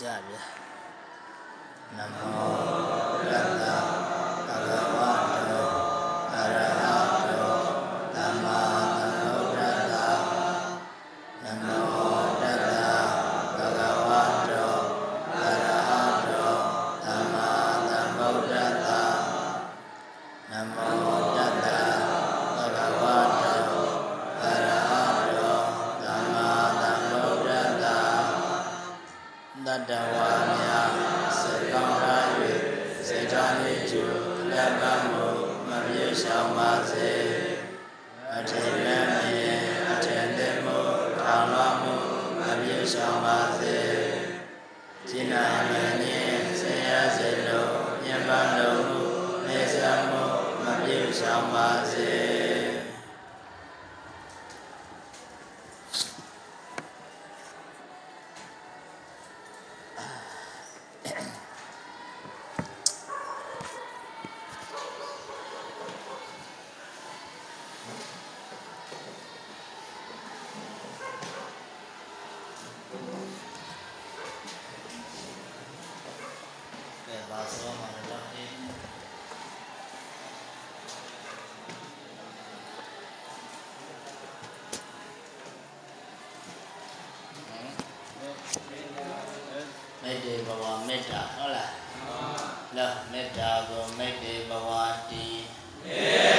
ကြဗျာနမော တေဘဝမေတ္တာဟုတ်လားဟုတ်ပါဘူးလောမေတ္တာကိုမေတ္တေဘဝတိမေတ္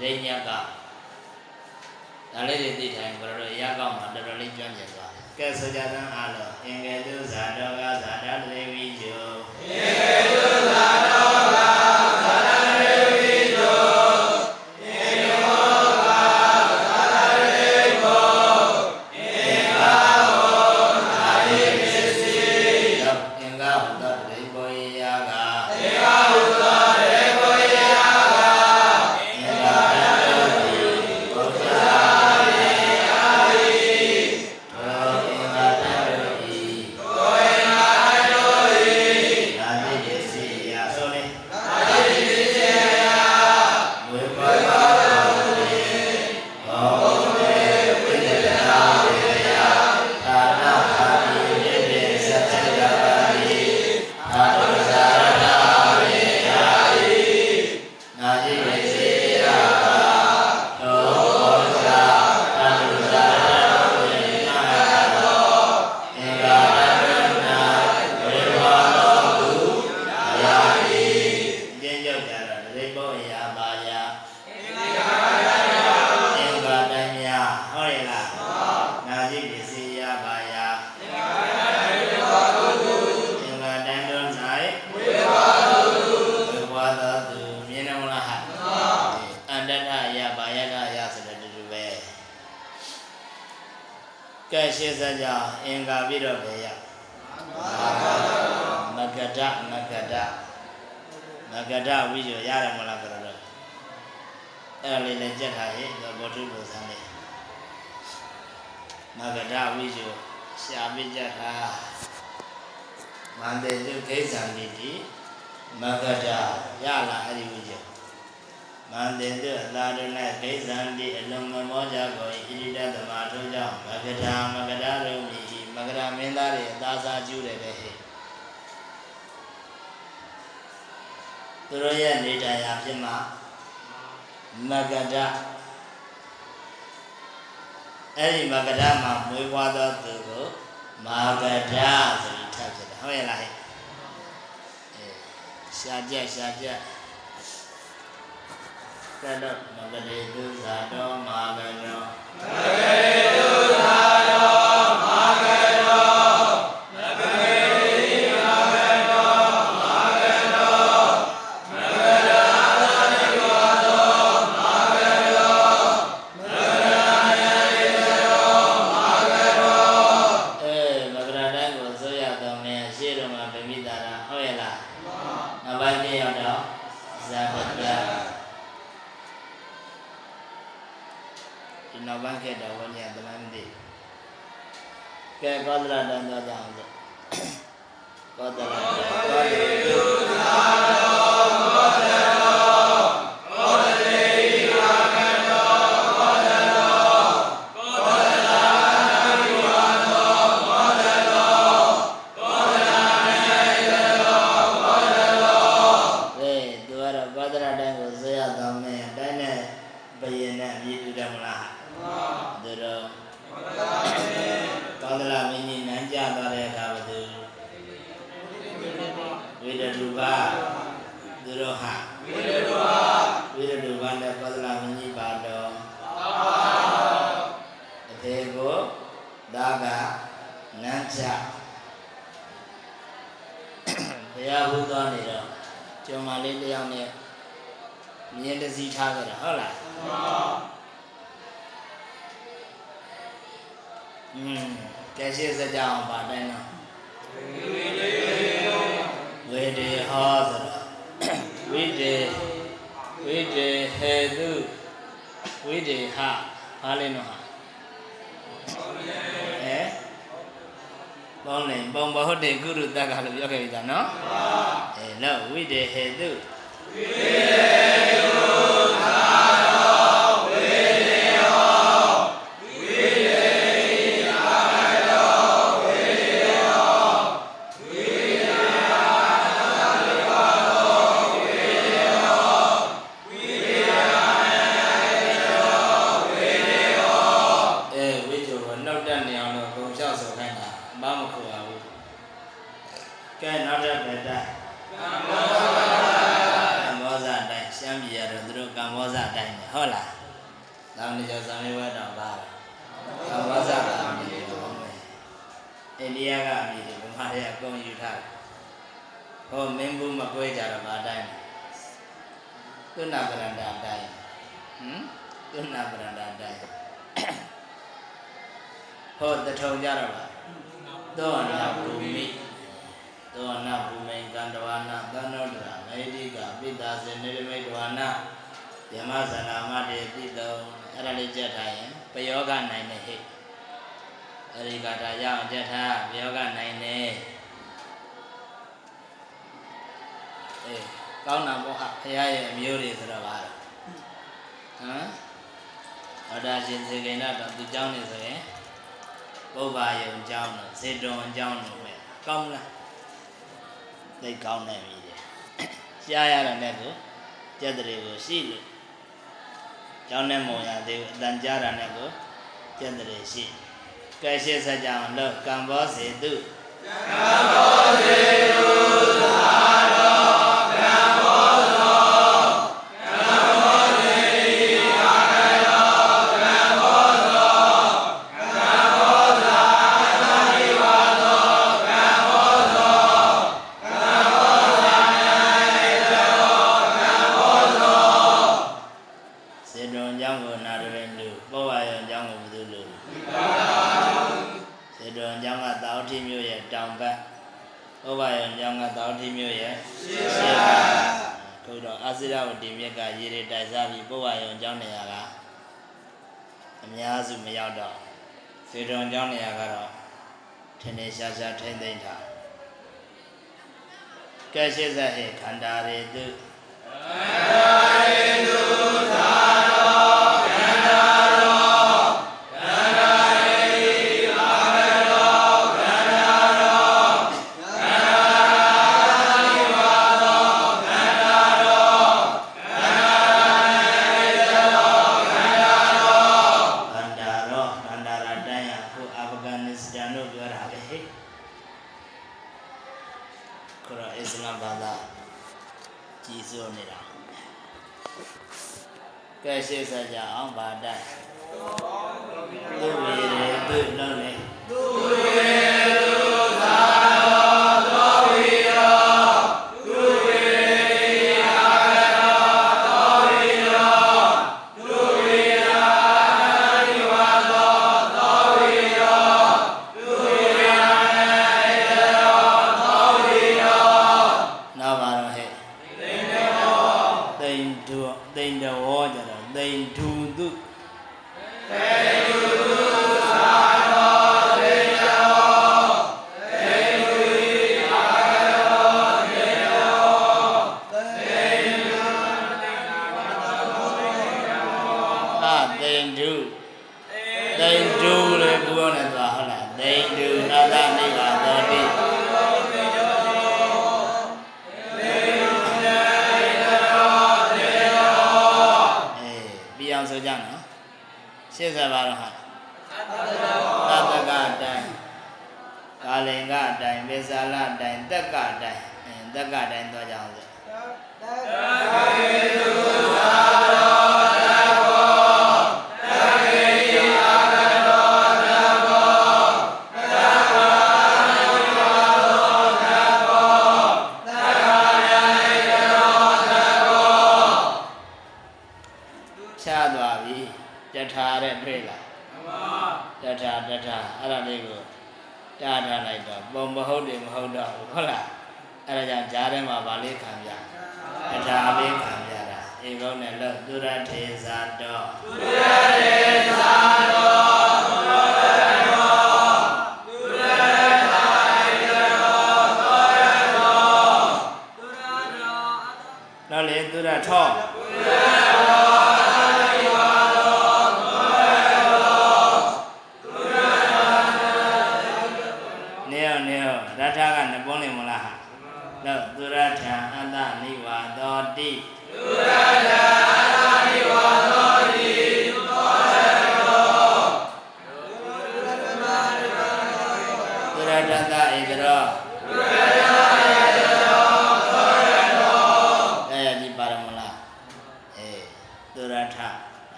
ရိညာကဒါလေးတွေသိထိုင်ဘယ်လိုရကောက်မှာတော်တော်လေးကြွန့်ကျင်သွားတယ်ကဲဆိုကြတဲ့အားလုံးအင်္ဂေတုဇာတောကဇာတတိဝိကျောအင်္ဂေ ဘောယာပါယသင်္ကာရယာသင်္ကာတမြာဟောရလားဟောနာရှိပစ္စည်းယာပါယသင်္ကာရယာဘောတုသင်္ကာတန်တော်၌ဝိပါတုဝိပါတတုမြင်တော်လားဟာအန္တတယာပါယတယာဆိုတဲ့တူပဲကဲရှင်းစကြအင်္ကာပြီးတော့ဘယ်ရမကတမကတ ဒမဂဒဝိဇ္ဇရတယ်မလားကြတော့အဲ့ဒါလေးလည်းကြက်ထားရဲ့ဘောထုလိုစမ်းလေးမဂဒဝိဇ္ဇရှာပြကြက်ထားမန္တေတုခိစ္ဆံတိတိမဂဒရလာအဲ့ဒီဝိဇ္ဇမန္တေတုအသာတု၌ခိစ္ဆံတိအလုံးမမောကြကိုဣတိတသမာထုကြောင့်မဂဒမဂဒရုံမိမဂဒမင်းသားတွေအသာစားကျူးတယ်တဲ့ဟဲ့ သူတို့ရဲ့နေတရားဖြစ်မှာမဂဒအဲ့ဒီမဂဒမှာမွေးဖွားသောသူကိုမာဂဒဆိုပြီးထပ်ဖြစ်တယ်ဟုတ်ရဲ့လားဟဲ့အဲရှာကြက်ရှာကြက်ကဲတော့မဂဒေသူဇာတော်မာဂဒောမကေတု ဝိဒေဟေတုဝိဒေဟဘာလဲနော်ဟာအဲပေါင်းနေပုံဘဟုတ်တယ်ကုရုတက်ကလို့ပြောခဲ့ပြီသားနော်အဲလို့ဝိဒေဟေတုအဲ ဟောတထုံကြတော့ပါသောနာဘူမိသောနာဘူမိကန္တဝနာသန္နောဒရာမေတိကပိတာစေနေရမိတဝနာယမဇနာမတေတိတောအဲ့ဒါလေးကြက်ထားရင်ပယောဂနိုင်တဲ့ဟိအဲ့ဒီကတာရအောင်ကြက်ထားပယောဂနိုင်တယ်အေးကောင်းတာပေါ့ဟာဖရာရဲ့အမျိုးတွေဆိုတော့ပါတော့ဟမ်ဟောဒါရှင်စေကိဏတော့သူเจ้าနေဆိုရင် ပုဗ္ဗာယုံကျောင်းတို့ဇေတွန်ကျောင်းတို့ပဲကောင်းလားသိကောင်းနေပြီရှားရတော့လည်းကိုကြက်တွေကိုရှိလို့ကျောင်းနဲ့မုံရသေးဘူးအတန်ကြားတာနဲ့ကိုကြက်တွေရှိကဲရှိစကြအောင်လို့ကံဘောစေတုကံဘောစေတု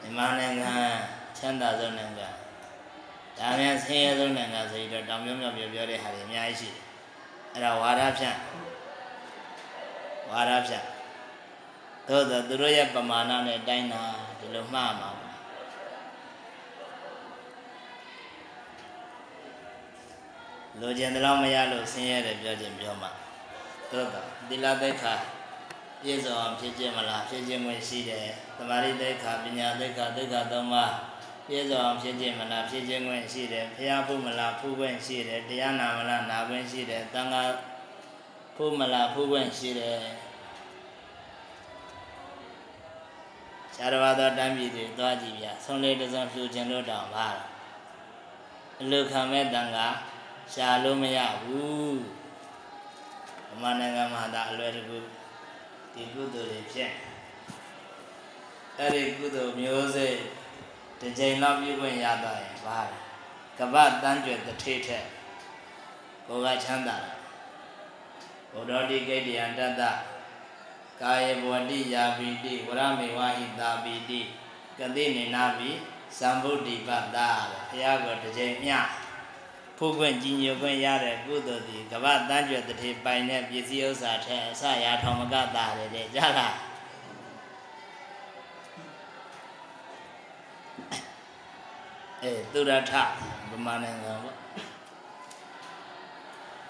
မြန်မာနိုင်ငံချမ်းသာဆုံးနိုင်ငံဒါမြန်ဆင်းရဲဆုံးနိုင်ငံဆိုပြီးတော့တောင်မြောက်မြောက်ပြောပြောတဲ့ဟာတွေအများကြီးရှိတယ်အဲ့ဒါဝါဒဖြန့်ဝါဒဖြန့်သို့သောသူတို့ရဲ့ပမာဏနဲ့တိုင်းတာဒီလိုမှားမှာပါလိုချင်တဲ့လောက်မရလို့ဆင်းရဲတယ်ပြောခြင်းပြောမှာသို့သောသီလသိက္ခာ ပြည့်စုံအောင်ဖြစ်ခြင်းမလားဖြစ်ခြင်းဝင်ရှိတယ်သမာဓိသိက္ခာပညာသိက္ခာသိက္ခာသုံးပါးပြည့်စုံအောင်ဖြစ်ခြင်းမလားဖြစ်ခြင်းဝင်ရှိတယ်ဖျားဖို့မလားဖူးခွင့်ရှိတယ်တရားနာမလားနာခွင့်ရှိတယ်သံဃာဖို့မလားဖူးခွင့်ရှိတယ်ခြားတစ်ပါးသောတမ်းပြည်တွေသွားကြည့်ဗျဆုံးလေးတစ်စုံဖြူခြင်းလို့တောင်ပါတော့အလုခံမဲ့တန်ကရှာလို့မရဘူးဗမာနိုင်ငံမှာဒါအလွယ်တကူ ဒီကုသိုလ်တွေဖြစ်အဲ့ဒီကုသိုလ်မျိုးစိတ်တစ်ကြိမ်လောက်ပြုခွင့်ရတော့ရင်ပါလားကပ္ပတန်းကျွယ်တစ်ထိပ်ထက်ကိုယ်ကချမ်းသာတယ်ဘုဒ္ဓတိကိတ္တယံတတ္တကာယေဘဝတိယာပိတိဝရမေဝဟိတာပိတိကတိနေနာပိသံဗုဒ္ဓိပတ္တာတဲ့ဘုရားကတစ်ကြိမ်မြ ဖခုခွင့်ကြီးညိုခွင့်ရတဲ့ကုသိုလ်ဒီကမ္ဘာတန်းကျွယ်တထေပိုင်တဲ့ပစ္စည်းဥစ္စာထက်အစရာထောင်မကတာတယ်တဲ့ကြားလားအဲသူရထဗမာနိုင်ငံပေါ့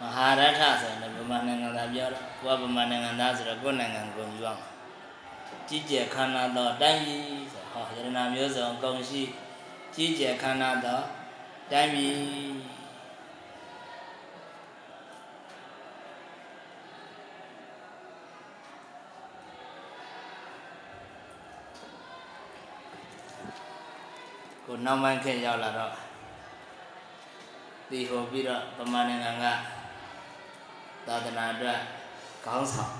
မဟာရထဆိုရင်ဗမာနိုင်ငံသားပြောတော့ကိုကဗမာနိုင်ငံသားဆိုတော့ကိုယ့်နိုင်ငံကိုယူရမှာကြီးကျယ်ခမ်းနားသောတိုင်းပြည်ဆိုဟောယရနာမျိုးစုံအကုန်ရှိကြီးကျယ်ခမ်းနားသောတိုင်းပြည် နောက်မှခေတ်ရောက်လာတော့ဒီဟိုပြီးတော့ဗမာနိုင်ငံကသာသနာအတွက်ခေါင်းဆောင်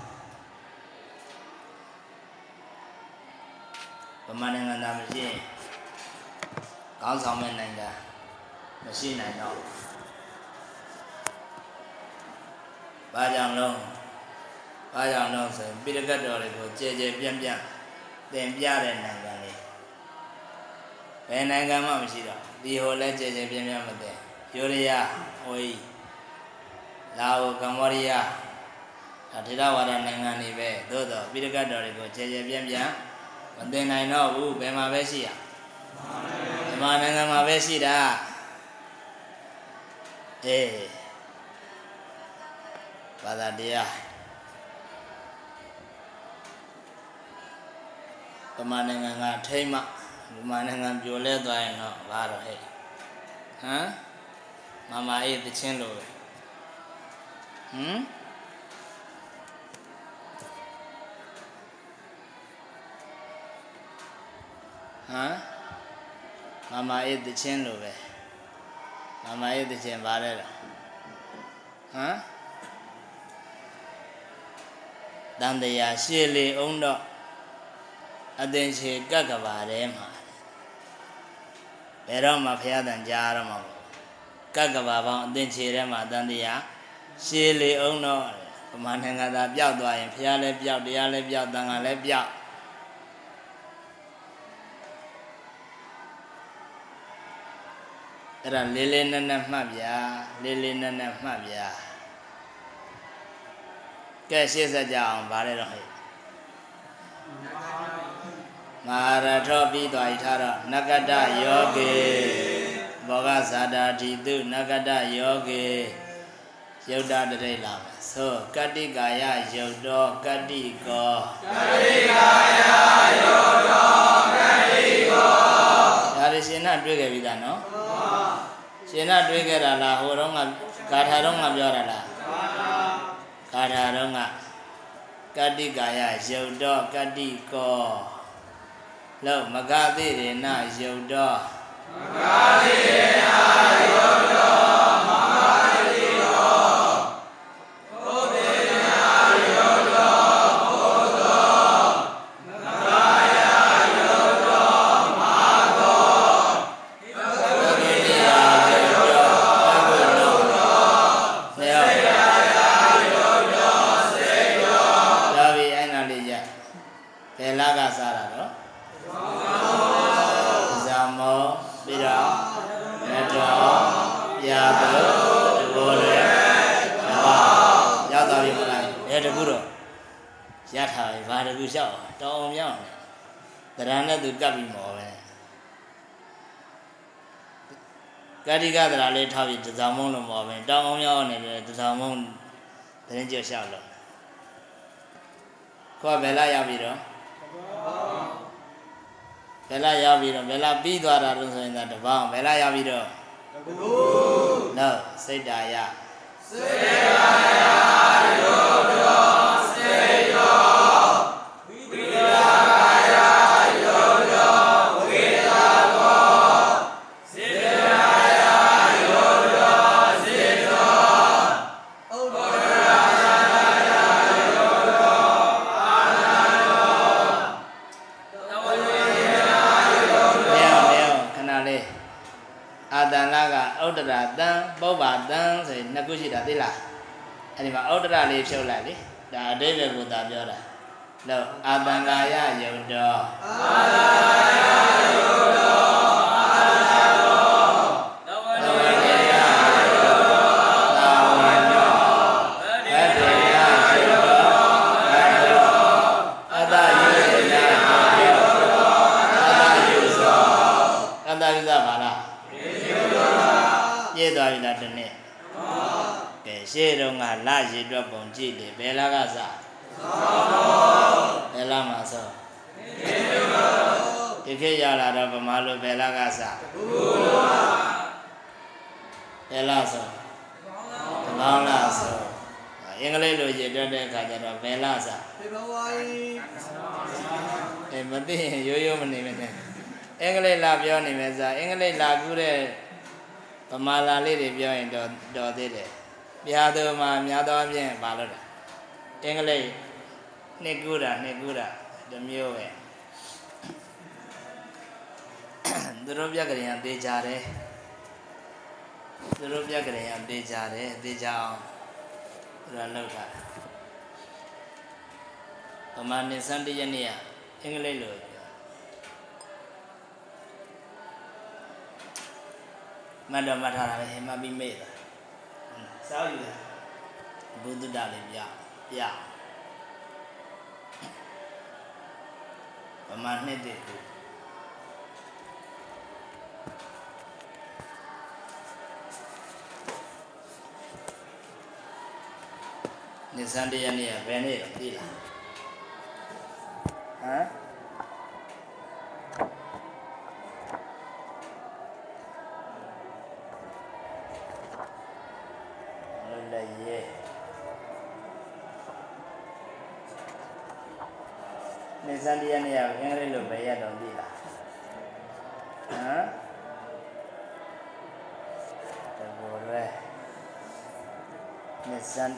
ဗမာနိုင်ငံသားမရှိရင်ခေါင်းဆောင်မဲ့နိုင်ငံမရှိနိုင်တော့ဘူးဘာကြောင့်လုံးဘာကြောင့်လုံးဆိုရင်ပိရကတ်တော်တွေကိုကြဲကြဲပြန့်ပြန့်သင်ပြတဲ့နိုင်ငံလေးဘ ယ်နိုင်ငံမှမရှိတော့ဒီဟိုလဲကြဲကြဲပြန့်ပြန့်မသိယူရီးယားဟိုကြီးလာအိုကမ္ဘောဒီးယားဒါထေရဝါဒနိုင်ငံတွေပဲသို့တော့ပိရကတ်တော်တွေကိုကြဲကြဲပြန့်ပြန့်မသိနိုင်တော့ဘူးဘယ်မှာပဲရှိရမြန်မာနိုင်ငံမှာပဲရှိတာအေးဘာသာတရားဗမာနိုင်ငံကထိမ့်မှ ဗမာနိုင်ငံပြိုလဲသွားရင်တော့ဘာတော့ဟဲ့ဟမ်မမအေးတချင်းလို့ပဲဟမ်ဟမ်မမအေးတချင်းလို့ပဲမမအေးတချင်းပါလဲတော့ဟမ်တန်တရားရှေ့လေအောင်တော့အသင်ချေကက်ကပါထဲမှာ ဘယ်တော့မှဖះတန်ကြားရမှာမဟုတ်ကက်ကဘာပေါင်းအသင်ချေထဲမှာတန်တရားရှေးလေအောင်တော့ဗမာနိုင်ငံသားပျောက်သွားရင်ဖះလည်းပျောက်တရားလည်းပျောက်တန်ခါလည်းပျောက်အဲ့ဒါလေးလေးနက်နက်မှတ်ဗျာလေးလေးနက်နက်မှတ်ဗျာကဲရှေ့ဆက်ကြအောင်ဗါလဲတော့ဟဲ့ မဟာရထောပြီးသွားဤထားတော့နဂတယောဂေဘောဂဇာတာတိတုနဂတယောဂေယုတ်တတရိလာမယ်ဆိုကတ္တိကာယယုတ်တော်ကတ္တိကောကတ္တိကာယယုတ်တော်ကတ္တိကောဒါရရှင်နာတွေ့ခဲ့ပြီသားနော်ရှင်နာတွေ့ခဲ့တာလားဟိုတော့ကဂါထာတော့ကပြောတာလားဂါထာတော့ကကတ္တိကာယယုတ်တော်ကတ္တိကော လို့မကသိရေနယုတ်တော်မကသိရေနယုတ်တော် သရာလေးထားပြီးတဇာမုံလို့မော်ပဲတောင်းအောင်မြောက်နေတယ်တဇာမုံသတင်းကြလျှောက်လို့ခေါ်ဘယ်လာရောက်ပြီတော့ဘယ်လာရောက်ပြီးတော့ဘယ်လာပြီးသွားတာလို့ဆိုရင်ဒါတပောင်းဘယ်လာရောက်ပြီးတော့တကူနော်စိတ်တာယ န်လကဥဒ္ဒရာတံပုပ္ပါတံဆိုရင်နှစ်ခုရှိတာသိလားအဲ့ဒီမှာဥဒ္ဒရာလေးဖြုတ်လိုက်လေဒါအတိတ်ပဲကိုသာပြောတာလို့အာတန်ကာယယုတ်တော်အာတန်ကာယယုတ်တော်အာတန်တော်တဝေယယုတ် ကလရေတွက်ပုံကြည့်လေဘယ်လကစဘယ်လမှာစောဒီခေတ်ရလာတော့ဗမာလိုဘယ်လကစဘယ်လစောတပေါင်းလစောအင်္ဂလိပ်လိုရေတွက်တဲ့အခါကျတော့ဘယ်လစဖေဖော်ဝါရီအဲမသိရင်ရိုးရိုးမနေမနဲ့အင်္ဂလိပ်လာပြောနေမယ်စားအင်္ဂလိပ်လာကူးတဲ့ဗမာလာလေးတွေပြောရင်တော့တော်သေးတယ် ပြာသူမှာများသောအားဖြင့်မလုပ်တာအင်္ဂလိပ်နှစ်ကူးတာနှစ်ကူးတာတစ်မျိုးပဲသူတို့ပြက်ကလေးကသေးကြတယ်သူတို့ပြက်ကလေးကသေးကြတယ်သေးကြအောင်သူကလောက်တာဗမာနေစံတရနေ့ကအင်္ဂလိပ်လိုပြောမတ်တော့မတ်ထားတာပဲဟင်မပြီးမေ့တာ စောက်ယူတာဘုဒ္ဓတာလေးပြပြဗမာနှစ်တည်းကိုနေစံတရနေ့ကဘယ်နေ့လဲသိလားဟမ်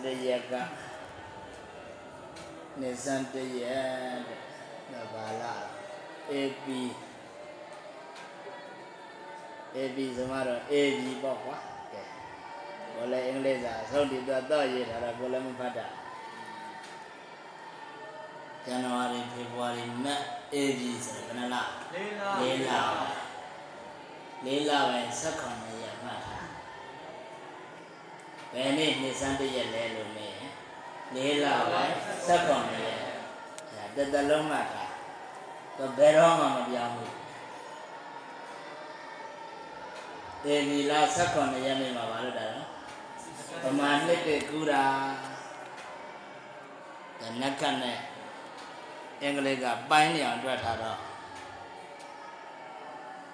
တရကနေစံတရတဲ့ဒါဘာလား AP AB ဆိုမှတော့ AB ပေါ့ကွာကဲဘောလည်းအင်္ဂလိပ်စာအဆုံးဒီတော့တော့ရေးထားတာဘောလည်းမဖတ်တာဇန်နဝါရီဖေဖော်ဝါရီမတ် AB ဆိုတော့ဘယ်နှလလေးလလေးလလေးလပဲ16ရက်မှတ်ထား ဘယ်နေ့နှစ်စံတရက်လဲလို့မေးလေးလပဲ16ရက်အဲတသက်လုံးမှတ်ထားတော့ဘယ်တော့မှမပြောင်းဘူးတေဒီလာ16ရက်နေ့မှာပါလို့တာနော်ပမာနှစ်တကူတာဒါနက်ကနဲ့အင်္ဂလိပ်ကပိုင်းနေအောင်တွက်ထားတော့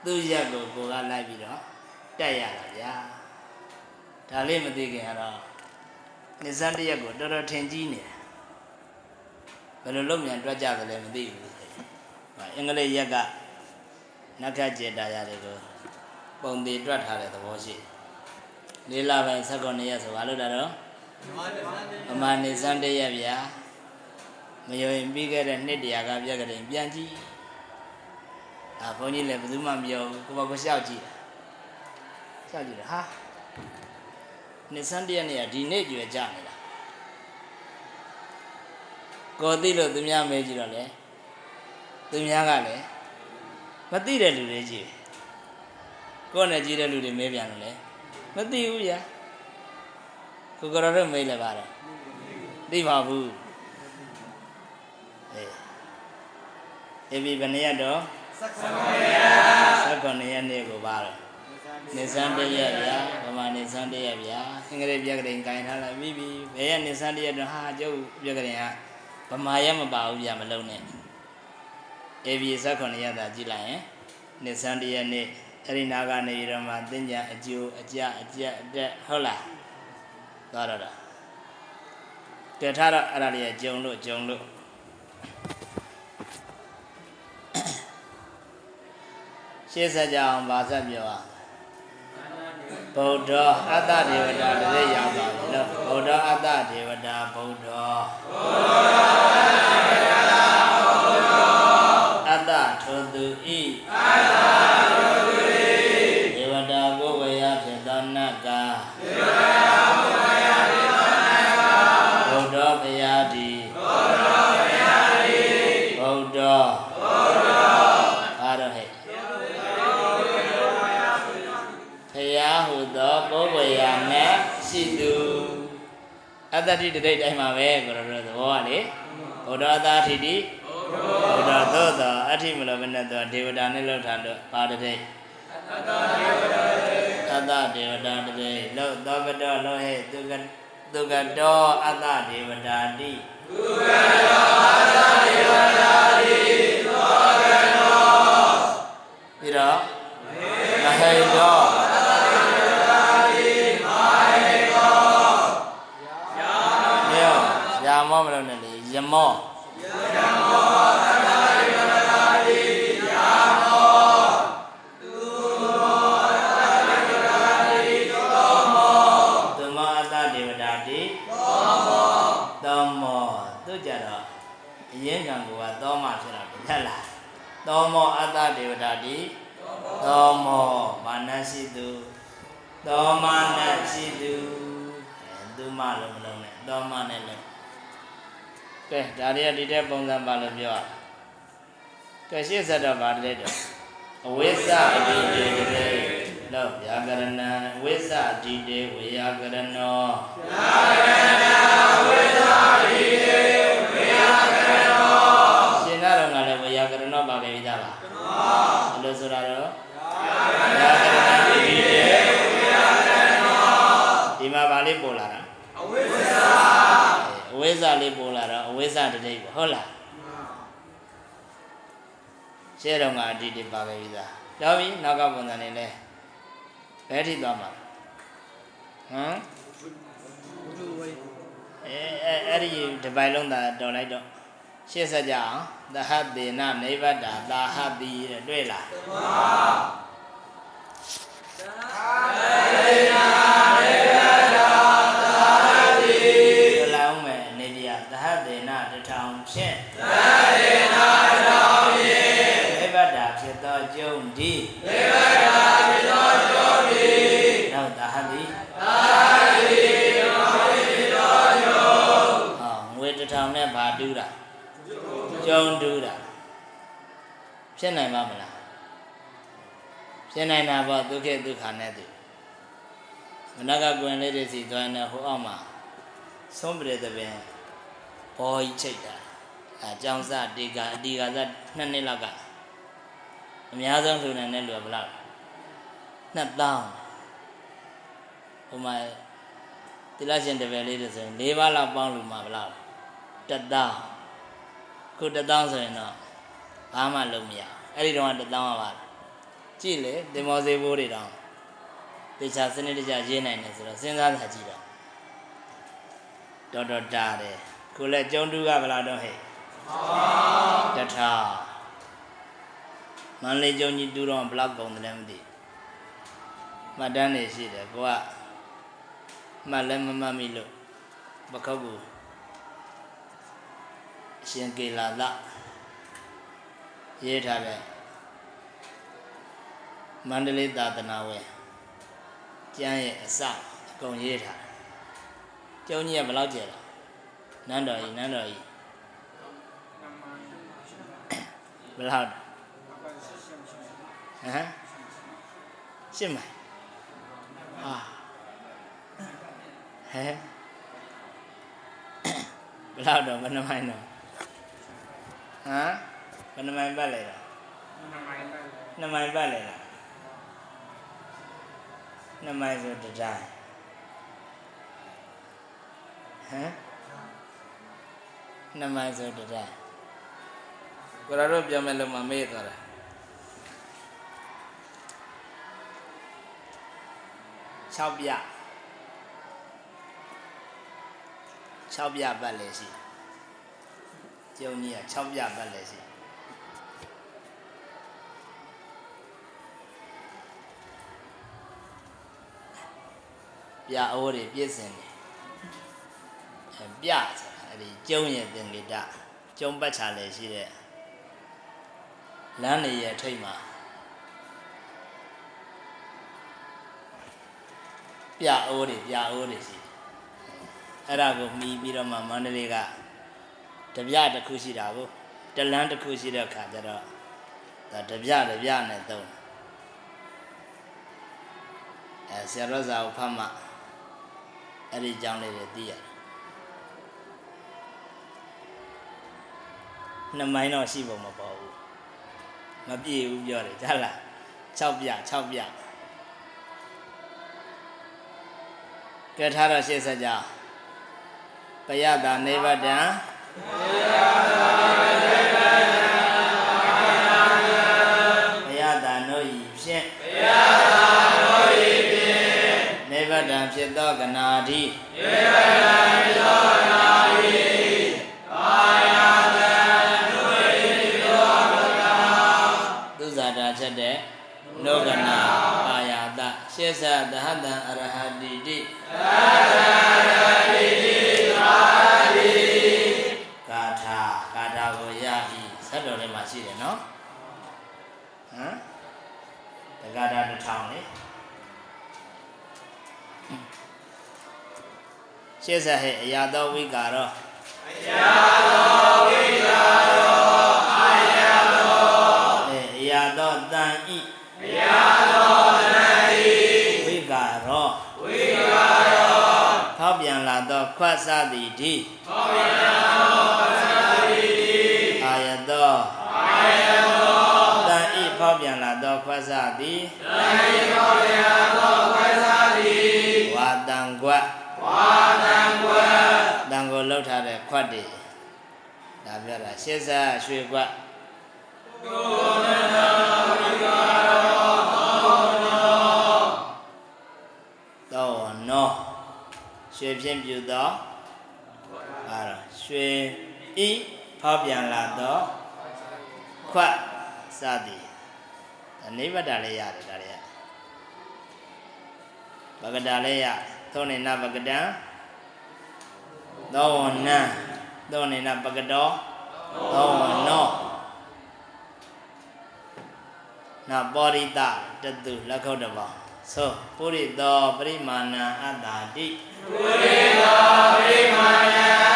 သူ့ရက်ကိုကိုကလိုက်ပြီးတော့တက်ရတာဗျာ ဒါလေးမသိခင်ကတော့နေစမ်းတစ်ရက်ကိုတော်တော်ထင်ကြီးနေတယ်ဘယ်လိုလုပ်မြန်တွက်ကြသလဲမသိဘူးအင်္ဂလိပ်ရက်ကနက္ခကျေတာရတွေကိုပုံသေးတွက်ထားတဲ့သဘောရှိတယ်လေးလပိုင်း16ရက်ဆိုဘာလို့တာတော့မာနစံတေအမှန်နေစမ်းတစ်ရက်ဗျာမယုံရင်ပြီးခဲ့တဲ့နှစ်တရာကပြက်ကလေးပြန်ကြည့်ဒါဘုန်းကြီးလည်းဘယ်သူမှမပြောဘူးကိုယ့်ဘကိုရှောက်ကြည့်တာရှောက်ကြည့်တာဟာ နေစမ်းတစ်ရက်နေ့ကဒီနေ့ကျွယ်ကြနေတာကိုသိလို့သူများမေးကြည့်တော့လေသူများကလည်းမသိတဲ့လူတွေကြည့်ကိုယ်နဲ့ကြည့်တဲ့လူတွေမေးပြန်လို့လေမသိဘူးဗျာကိုကရတော့မေးလည်းပါတယ်သိပါဘူးအေးအေးဒီဘယ်နေ့ရတော့ဆက်ဆံရ19ရက်နေ့ကိုပါတယ် နေစမ်းတည့်ရက်ဗျာဗမာနေစမ်းတည့်ရက်ဗျာအင်္ဂလိပ်ပြက်ကလေးကင်ထားလိုက်ပြီးပြီဘယ်ရက်နေစမ်းတည့်ရက်တော့ဟာကျုပ်ပြက်ကလေးကဗမာရက်မပါဘူးဗျာမလုံးနဲ့အေဘီ19ရက်သာကြည့်လိုက်ရင်နေစမ်းတည့်ရက်နေ့အဲ့ဒီနာကနေပြီးတော့မှသင်ညာအကျိုးအကြအကြအတက်ဟုတ်လားသွားတော့တာကဲထားတော့အဲ့ဒါလေးကြုံလို့ကြုံလို့ရှေ့ဆက်ကြအောင်ဗာဆက်ပြောအောင် ဗုဒ္ဓအတ္တဒေဝတာတည်းရောက်ပါပြီလို့ဗုဒ္ဓအတ္တဒေဝတာဗုဒ္ဓအတ္တထိုသူဤဒေ တ္တတိတတိတိုင်းမှာပဲကိုရတော်သဘောကလေဗုဒ္ဓအတ္တတိတိဗုဒ္ဓသို့သောအဋ္ဌိမလောဘနဲ့သောဒေဝတာနဲ့လောက်ထားတော့ပါတတိအတ္တဒေဝတာတတိလောက်သောကတော်လောဟဲ့သူကသူကတောအတ္တဒေဝတာတိသူကတောအတ္တဒေဝတာတိသောကတောပြီးတော့မဟိတော မောမလို့နဲ့လေယမောယမောအတ္တဒေဝတာတိယာမောသူမောအတ္တဒေဝတာတိသောမောသူမောအတ္တဒေဝတာတိသောမောသောမောသူကြတော့အရင်ကံကသောမဖြစ်တော့ထက်လာသောမောအတ္တဒေဝတာတိသောမောမာနရှိသူသောမနရှိသူအဲသူမလုံးမလုံးနဲ့သောမနဲ့လည်း ကဲဒါတွေကဒီတဲ့ပုံစံပါလို့ပြောရကဲရှေ့ဆက်တော့ဗာတည်းတော့အဝိဇ္ဇအတိတေတည်းလို့ဗျာကရဏံဝိဇ္ဇအတိတေဝေယကရဏောယာကရဏဝိသတိတေဝေယကရဏောရှင်နာတော်ကလည်းဝေယကရဏောပါပဲပြီးသားပါသောဘယ်လိုဆိုတာတော့ယာကရဏတိတေဝေယကရဏောဒီမှာဗာလေးပေါ်လာတာအဝိဇ္ဇာအ ဝိဇ္ဇလေးပေါ်လာတော့အဝိဇ္ဇတတိပေါ့ဟုတ်လားရှင်းတော်ကအတိတိပါပဲပြီးသားတော်ပြီနောက်ကပုံစံနေလဲဘယ်ထိသွားမှာဟမ်အဲအဲအဲ့ဒီဒီပိုင်လုံးသာတော်လိုက်တော့ရှင်းဆက်ကြအောင်သဟတေနနိဗ္ဗတာသာဟတိတဲ့တွေ့လားသေနာဒေဝတာ ဖြစ်နိုင်ပါမလားဖြစ်နိုင်တာပေါ့ဒုက္ခဒုက္ခနဲ့သူမနကကွင်လေးတွေစီသွားနေဟိုအောက်မှာဆုံးပြတဲ့တပင်ဘောကြီးချိတ်တာအဲကြောင်စတေကအတီကစနှစ်နှစ်လောက်ကအများဆုံးလူနိုင်တဲ့လူကဘယ်လောက်နှစ်တောင်းဟိုမှာတိလရှင်တပည့်လေးတွေဆိုရင်၄ပါးလောက်ပေါင်းလူမှာဘယ်လောက်တစ်တောင်းခုတစ်တောင်းဆိုရင်တော့ ဘာမှလုပ်မရအဲ့ဒီတော့ကတစ်တောင်းရပါတယ်ကြည့်လေတင်မောစေဘိုးတွေတောင်းတေချာစနစ်တကျရေးနိုင်တယ်ဆိုတော့စဉ်းစားတာကြည့်တော့တော်တော်တာတယ်ခုလဲကျုံတူးကဘယ်လောက်တော့ဟဲ့တထာမန္တလေးကျုံကြီးတူးတော့ဘယ်လောက်ကုန်တယ်လဲမသိဘူးမှတ်တမ်းနေရှိတယ်ကိုကမှတ်လည်းမမှတ်မိလို့ပခောက်ကူအရှင်ကေလာသ ရေးထားတဲ့မန္တလေးသာသနာဝယ်ကျမ်းရဲ့အစအကုန်ရေးထားတယ်ကျုံကြီးကဘယ်လောက်ကျဲလဲနန်းတော်ကြီးနန်းတော်ကြီးဘယ်လောက်လဲဟမ်ရှင်းမဟာဟဲ့ဘယ်လောက်တော့ဘယ်နှမိုင်တော့ဟမ် ဘယ်နှမိုင်ပတ်လဲတော့နှစ်မိုင်ပတ်လဲလားနှစ်မိုင်ဆိုတစ်တိုင်းဟမ်နှစ်မိုင်ဆိုတစ်တိုင်းကိုရတော့ပြောမယ်လို့မမေ့သွားတာ6ပြ6ပြပတ်လဲရှိကျုံကြီးက6ပြပတ်လဲရှိ ပြအိုးတွေပြည့်စင်တယ်အဲပြဆိုတာအဲ့ဒီကျုံရဲ့သင်္ကေတကျုံပတ်ချလဲရှိတဲ့လမ်းနေရဲ့ထိတ်မှာပြအိုးတွေပြအိုးတွေရှိတယ်အဲ့ဒါကိုမှီပြီးတော့မှမန္တလေးကတပြတစ်ခုရှိတာကိုတလန်းတစ်ခုရှိတဲ့အခါကျတော့ဒါတပြတပြနဲ့သုံးအဲဆရာတော်စာကိုဖတ်မှ အဲ့ဒီအကြောင်းလေးတွေသိရတယ်နှစ်မိုင်းတော့ရှိပုံမပေါ်ဘူးမပြည့်ဘူးပြောတယ်ကြားလား6ပြ6ပြကဲထားတော့ရှေ့ဆက်ကြအောင်ယတာနိဗ္ဗတံပ နိဗ္ဗတံဖြစ်သောကနာတိသူဇာတာချက်တဲ့နောကနာပါယတရှေသသဟတံအရဟတိတိကာထာကာထာကိုရဤဇတ်တော်ထဲမှာရှိတယ်နော်ဟမ်တက္ကတာတစ်ထောင်လေ ရှေသဟဲ့အရာတော်ဝိကာရောအရာတော်ဝိကာရောအာရတော်အဲအရာတော်တန်ဤအရာတော်တန်ဤဝိကာရောဝိကာရောထောက်ပြန်လာသောခွတ်စသည်ဒီထောက်ပြန်လာသောခွတ်စသည်ဒီအာယတော်အာယတော်တန်ဤဖောက်ပြန်လာသောခွတ်စသည်တန်ဤဖောက်ပြန်လာသောခွတ်စသည်ဝါတံကွတ် ဝါတံကွတ်တန်ကိုလှုပ်ထားတဲ့ခွတ်တွေဒါပြောတာရှေ့ဆက်ရွှေကွတ်သောနောရွှေဖြင့်ပြုသောအာရွှေဤဖောက်ပြန်လာသောခွတ်စသည်ဒါနိဗ္ဗတာလည်းရတယ်ဒါလည်းဘဂတာလည်းရ သောနေနဘဂတံသောဝနံသောနေနဘဂတောသောဝနောနာပောရိတတတုလက်ခုတ်တဘောသောပုရိသောပရိမာဏအတ္တာတိပုရိသောပရိမာဏ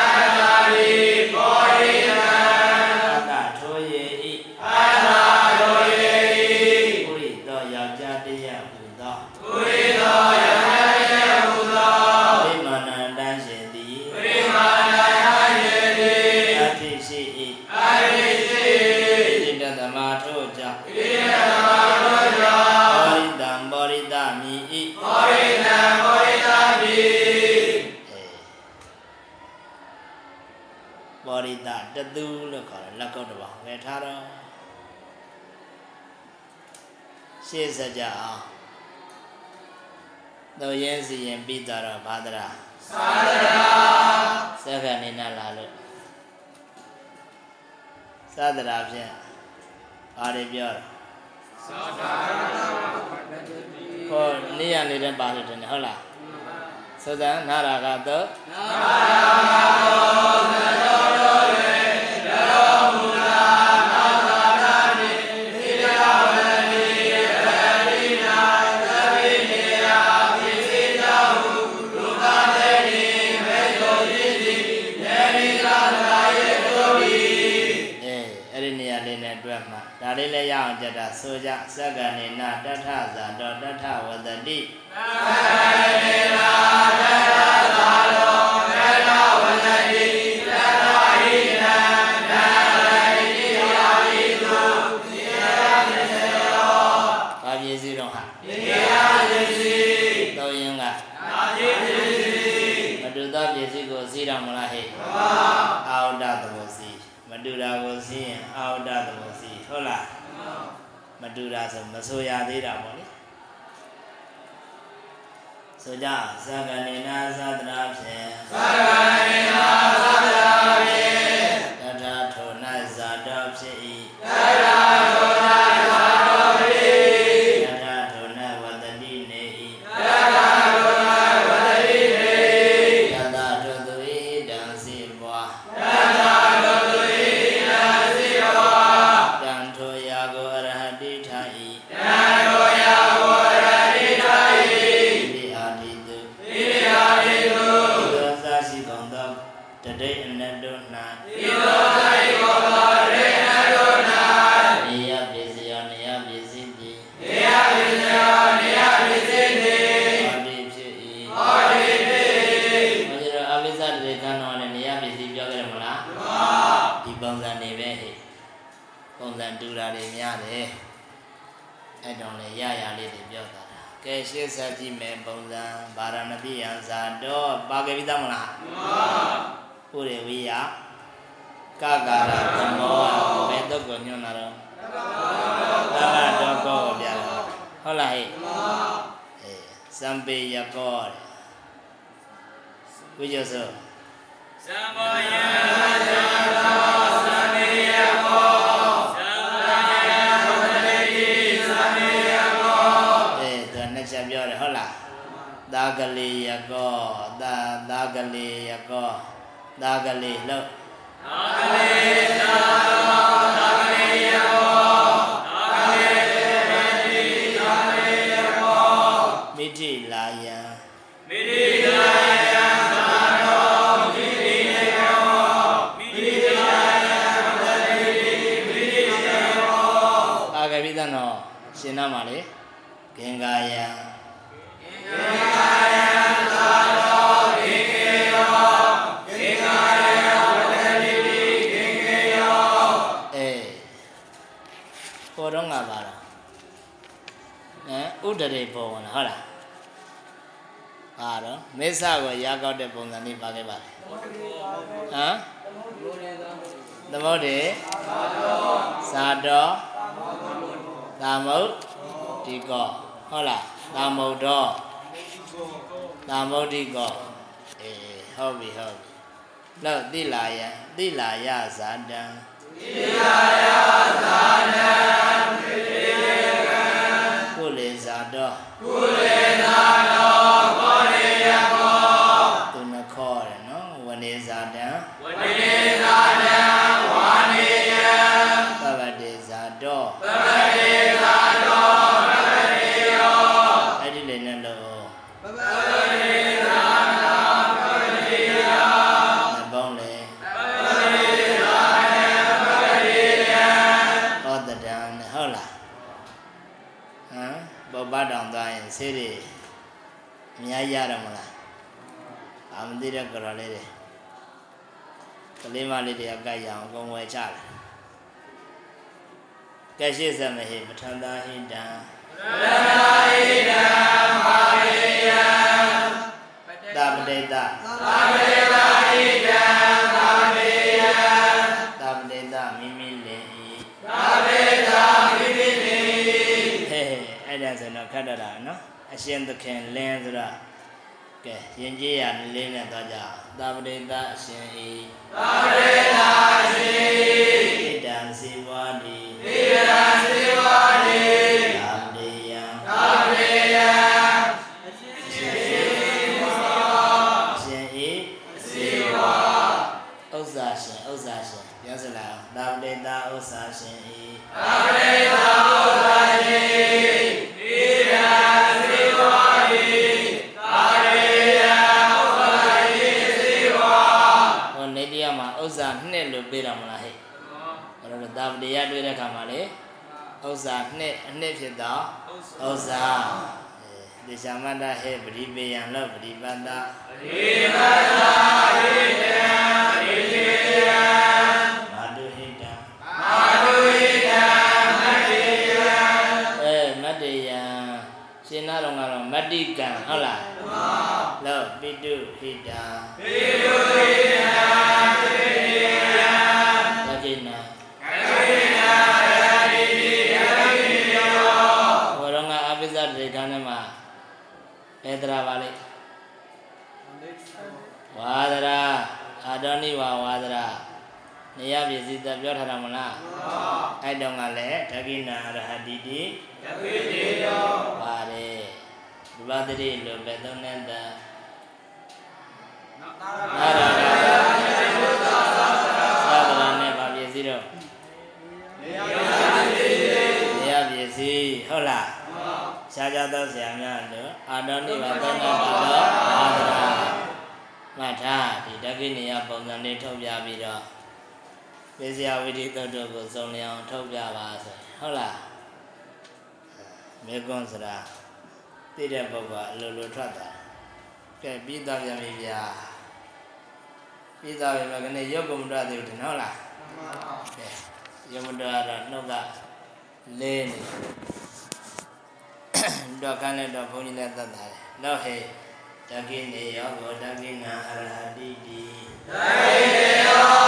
ကုတ်တစ်ပါးပဲထားတော့ရှေ့စကြအောင်တော့ရဲစီရင်ပြီးတော့ဘာဒရာသာဒရာစက္ကနေနာလာလို့သာဒရာဖြင့်ဘာတွေပြောတာဟောနေရနေတဲ့ပါလို့တယ်ဟုတ်လားသုဒ္ဓနာရာကတော့နာအေး လည်းရအောင်ကြတာဆိုကြစက္ကနေနာတထဇာတောတထဝတတိဘာပြည့်စည်တော့ဟာတရားပြည့်စည်တော့ရင်ကနာပြည့်စည်မတူသောပြည့်စည်ကိုစည်းတော်မလားဟဲ့မှန်ပါအာဝဒသဘောစည်းမတူတာကိုစည်းရင်အာဝဒသဘောစည်းဟုတ်လား မတူတာဆိုမဆိုရသေးတာပေါ့လေဆိုကြသက္ကနေနာသဒ္ဒရာဖြင့်သက္ကနေနာသဒ္ဒရာဖြင့် တတိအနတ်တို့၌ဒီသောသာရှိကုန်သောတတိအနတ်တို့၌နေယပစ္စယောနေယပစ္စည်းတိနေယပစ္စယောနေယပစ္စည်းတိဟောတိဖြစ်၏ဟောတိဖြစ်၏ဘုရားအပိစ္ဆတေကံတော်နဲ့နေယပစ္စည်းပြောကြတယ်မလားမှန်ပါဒီပုံစံနေပဲဟဲ့ပုံစံတူတာတွေများတယ်အဲ့တော့လေရရလေးတွေပြောတာကဲရှေ့ဆက်ကြည့်မယ်ပုံစံဗာရဏတိယံဇာတော့ပါခဲ့ပြီးသားမလားမှန်ပါ ကကာရသမောဘယ်တော့ကိုညွှန်တာတော့ကာရတော့ကောပြတာဟုတ်လားဟဲ့အေးစံပေယကောတဲ့ဝိဇ္ဇစောသမ္မောယံသံဃာသံဃေယမောသမ္မာယံဘုဒ္ဓတိသံဃေယမောအေးသူကနှစ်ချက်ပြောတယ်ဟုတ်လားသာကလေးယကောသာသာကလေးယကော သာကလေးလို့သာကလေးသာသောသာကလေးယမောသာကလေးတိသာကလေးယမောမိတိလာယံမိရိယာယံသာသောမိရိယမောမိရိယာယံဘုဒ္ဓတိမိရိယမောအာဂပိသနောရှင်နာမှာလေဂင်္ဂာယံ အဲဥဒရေပေါ်ဝင်ဟုတ်လားပါတော့မေဆကိုရာကောက်တဲ့ပုံစံလေးပါခဲ့ပါလေဟမ်သမုဒ္ဒေသာတော်သာမုတ်ဒီကောဟုတ်လားသာမုတ်တော်သာမုတ်ဒီကောအေးဟုတ်ပြီဟုတ်ပြီလောက်တိလာယတိလာယဇာတံကု အများကြီးရတော့မလားအာမသိတဲ့ကြော်လေးတွေကလေးမလေးတွေအကြိုက်ရအောင်အကုန်ဝယ်ချတယ်ကဲရှိစမဟိပဋ္ဌာန်းသာဟိတံရတဟိတံမာရိယံသာပတိတသာဝေသာဟိတံသာဝေယံသာပတိတမိမိလင်ဤသာဝေသာမိမိနိဟဲ့ဟဲ့အဲ့ဒါဆိုတော့ခတ်တတ်တာနော်အရှင်သခင်လင်းဆိုတော့ ကဲယဉ်ကျေးရလေးနဲ့တော့ကြအောင်သာပတိတအရှင်ဤသာဝေသာရှိဣဒံစေဝါဒီသီရံစေဝါနိသာပတိယံသာဝေယံအရှင်ဤစေဝါဥစ္စာရှင်ဥစ္စာရှင်ပြောစလားသာပတိတဥစ္စာရှင်ဤသာဝေသာဥ တော့သာပတိယတွေ့တဲ့ခါမှာလေဥစ္စာနှစ်အနှစ်ဖြစ်တော့ဥစ္စာဒေရှာမတ္တဟေပရိပေယံလောပရိပတ္တဒီမသာဟိတံဣတိယံမာတုဟိတံမာတုဟိတံမတ္တိယံအဲမတ္တယံရှင်နာတော်ကတော့မတ္တိကံဟုတ်လားလောပိတုဟိတံပိယုဟိတံ တရာပါလေဝါဒရာအာဒောနိဝါဝါဒရာနေရပြည်စီသက်ပြောထားတာမလားအဲ့တော့ကလည်းသကိနာရဟတိတိယပိတိယောပါတယ်ဒီပါတိလို့ပဲသုံးနေတာနာရရာသာသနာနဲ့ပါပြည်စီတော့နေရပြည်စီဟုတ်လား ရှားကြသောဆရာများတို့အာတော်နိဗ္ဗာန်သုံးတာတော့သာသနာမှတ်ထားဒီတက္ကိနေယပုံစံလေးထုတ်ပြပြီးတော့ပေစရာဝိတိတုတ်တို့ကိုစုံလျအောင်ထုတ်ပြပါဆိုရင်ဟုတ်လားမေကွန်းဆိုတာသိတဲ့ပုဂ္ဂိုလ်ကအလိုလိုထွက်တာကဲပြီးသားပြန်ပြီဗျာပြီးသားပြီမကနေ့ရုပ်ကမ္မတသေးဘူးထင်ဟုတ်လားကဲရုပ်မတော်ကတော့နှုတ်ကလေးနေ တော့ကန်းလည်းတော့ဘုန်းကြီးလည်းသတ်တာတယ်တော့ဟဲ့တကိနေယောဘောတကိနာအရဟတိတိတကိနေယော